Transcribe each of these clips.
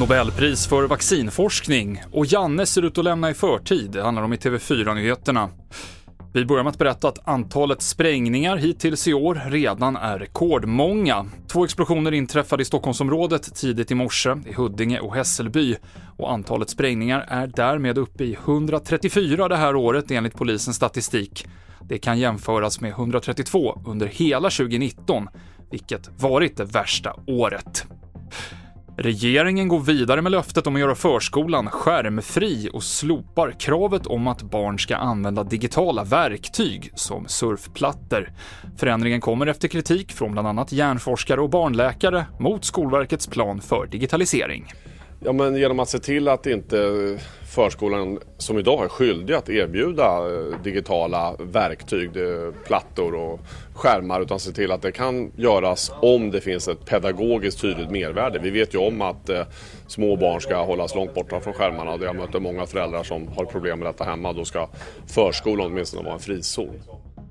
Nobelpris för vaccinforskning och Janne ser ut att lämna i förtid, det handlar om i TV4-nyheterna. Vi börjar med att berätta att antalet sprängningar hittills i år redan är rekordmånga. Två explosioner inträffade i Stockholmsområdet tidigt i morse, i Huddinge och Hässelby. Och antalet sprängningar är därmed uppe i 134 det här året enligt polisens statistik. Det kan jämföras med 132 under hela 2019, vilket varit det värsta året. Regeringen går vidare med löftet om att göra förskolan skärmfri och slopar kravet om att barn ska använda digitala verktyg som surfplattor. Förändringen kommer efter kritik från bland annat hjärnforskare och barnläkare mot Skolverkets plan för digitalisering. Ja, men genom att se till att inte förskolan som idag är skyldig att erbjuda eh, digitala verktyg, eh, plattor och skärmar utan se till att det kan göras om det finns ett pedagogiskt tydligt mervärde. Vi vet ju om att eh, små barn ska hållas långt borta från skärmarna och jag möter många föräldrar som har problem med detta hemma. Då ska förskolan åtminstone vara en frizon.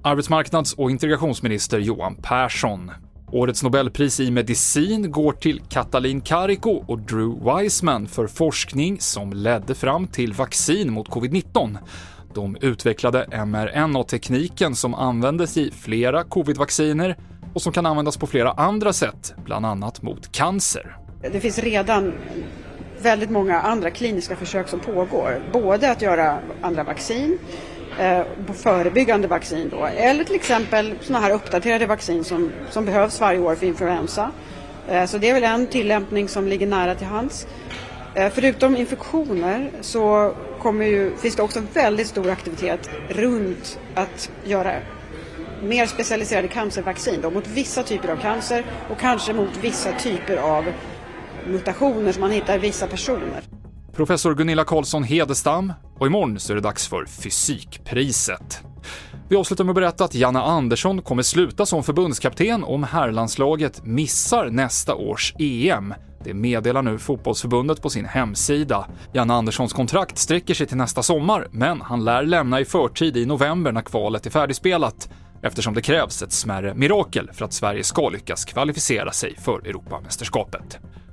Arbetsmarknads och integrationsminister Johan Persson Årets Nobelpris i medicin går till Katalin Karikó och Drew Weissman för forskning som ledde fram till vaccin mot covid-19. De utvecklade mRNA-tekniken som användes i flera covid-vacciner och som kan användas på flera andra sätt, bland annat mot cancer. Det finns redan väldigt många andra kliniska försök som pågår. Både att göra andra vaccin eh, förebyggande vaccin då. Eller till exempel sådana här uppdaterade vaccin som, som behövs varje år för influensa. Eh, så det är väl en tillämpning som ligger nära till hands. Eh, förutom infektioner så kommer ju, finns det också väldigt stor aktivitet runt att göra mer specialiserade cancervaccin då, mot vissa typer av cancer och kanske mot vissa typer av mutationer som man hittar i vissa personer professor Gunilla Karlsson Hedestam och imorgon så är det dags för Fysikpriset. Vi avslutar med att berätta att Janne Andersson kommer sluta som förbundskapten om herrlandslaget missar nästa års EM. Det meddelar nu fotbollsförbundet på sin hemsida. Janne Anderssons kontrakt sträcker sig till nästa sommar, men han lär lämna i förtid i november när kvalet är färdigspelat eftersom det krävs ett smärre mirakel för att Sverige ska lyckas kvalificera sig för Europamästerskapet.